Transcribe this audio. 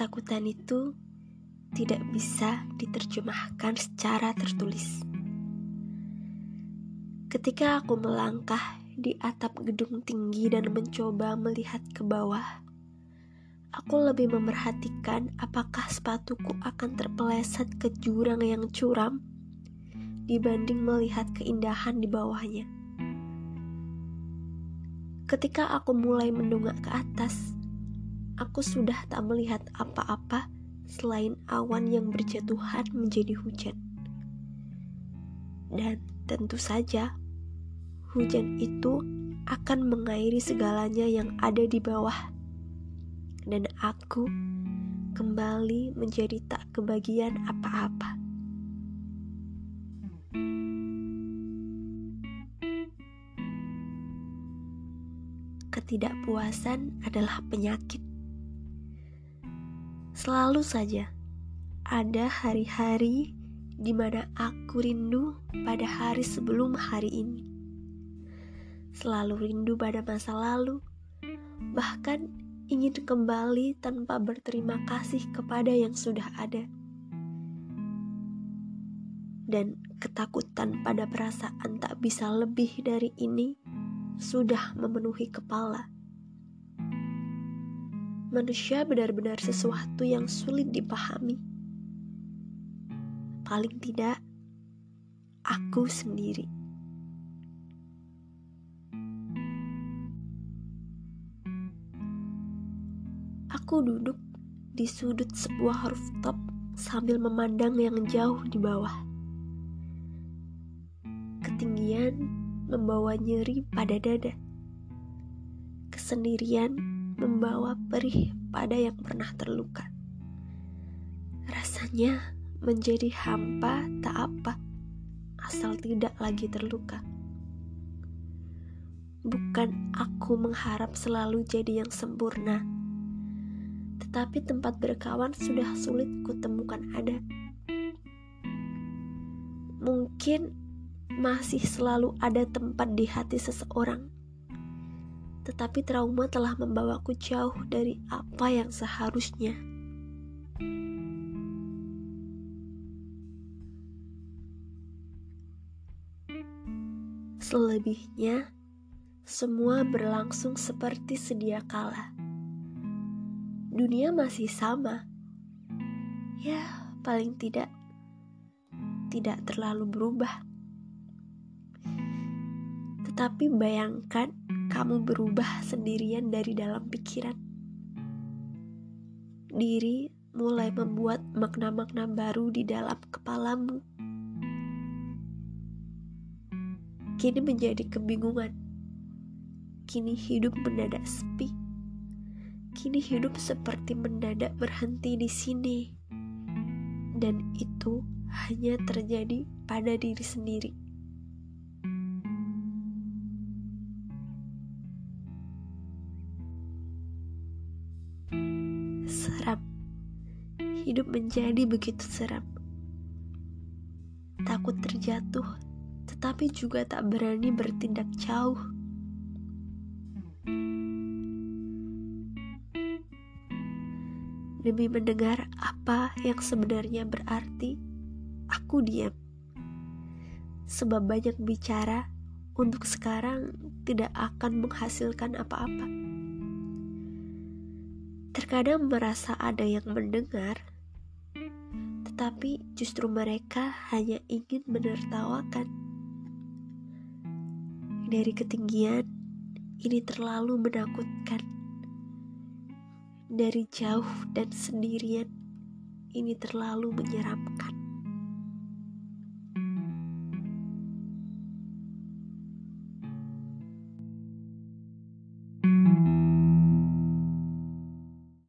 Ketakutan itu tidak bisa diterjemahkan secara tertulis. Ketika aku melangkah di atap gedung tinggi dan mencoba melihat ke bawah, aku lebih memerhatikan apakah sepatuku akan terpeleset ke jurang yang curam dibanding melihat keindahan di bawahnya. Ketika aku mulai mendongak ke atas, aku sudah tak melihat apa-apa selain awan yang berjatuhan menjadi hujan. Dan tentu saja, hujan itu akan mengairi segalanya yang ada di bawah. Dan aku kembali menjadi tak kebagian apa-apa. Ketidakpuasan adalah penyakit Selalu saja ada hari-hari di mana aku rindu pada hari sebelum hari ini. Selalu rindu pada masa lalu, bahkan ingin kembali tanpa berterima kasih kepada yang sudah ada. Dan ketakutan pada perasaan tak bisa lebih dari ini sudah memenuhi kepala manusia benar-benar sesuatu yang sulit dipahami. Paling tidak, aku sendiri. Aku duduk di sudut sebuah rooftop sambil memandang yang jauh di bawah. Ketinggian membawa nyeri pada dada. Kesendirian membawa perih pada yang pernah terluka. Rasanya menjadi hampa tak apa, asal tidak lagi terluka. Bukan aku mengharap selalu jadi yang sempurna, tetapi tempat berkawan sudah sulit kutemukan ada. Mungkin masih selalu ada tempat di hati seseorang tetapi trauma telah membawaku jauh dari apa yang seharusnya. Selebihnya, semua berlangsung seperti sedia kala. Dunia masih sama. Ya, paling tidak tidak terlalu berubah. Tetapi bayangkan kamu berubah sendirian dari dalam pikiran. Diri mulai membuat makna-makna baru di dalam kepalamu. Kini menjadi kebingungan. Kini hidup mendadak sepi. Kini hidup seperti mendadak berhenti di sini. Dan itu hanya terjadi pada diri sendiri. Seram. Hidup menjadi begitu seram. Takut terjatuh, tetapi juga tak berani bertindak jauh. Demi mendengar apa yang sebenarnya berarti, aku diam. Sebab banyak bicara untuk sekarang tidak akan menghasilkan apa-apa. Terkadang merasa ada yang mendengar, tetapi justru mereka hanya ingin menertawakan. Dari ketinggian, ini terlalu menakutkan. Dari jauh dan sendirian, ini terlalu menyeramkan.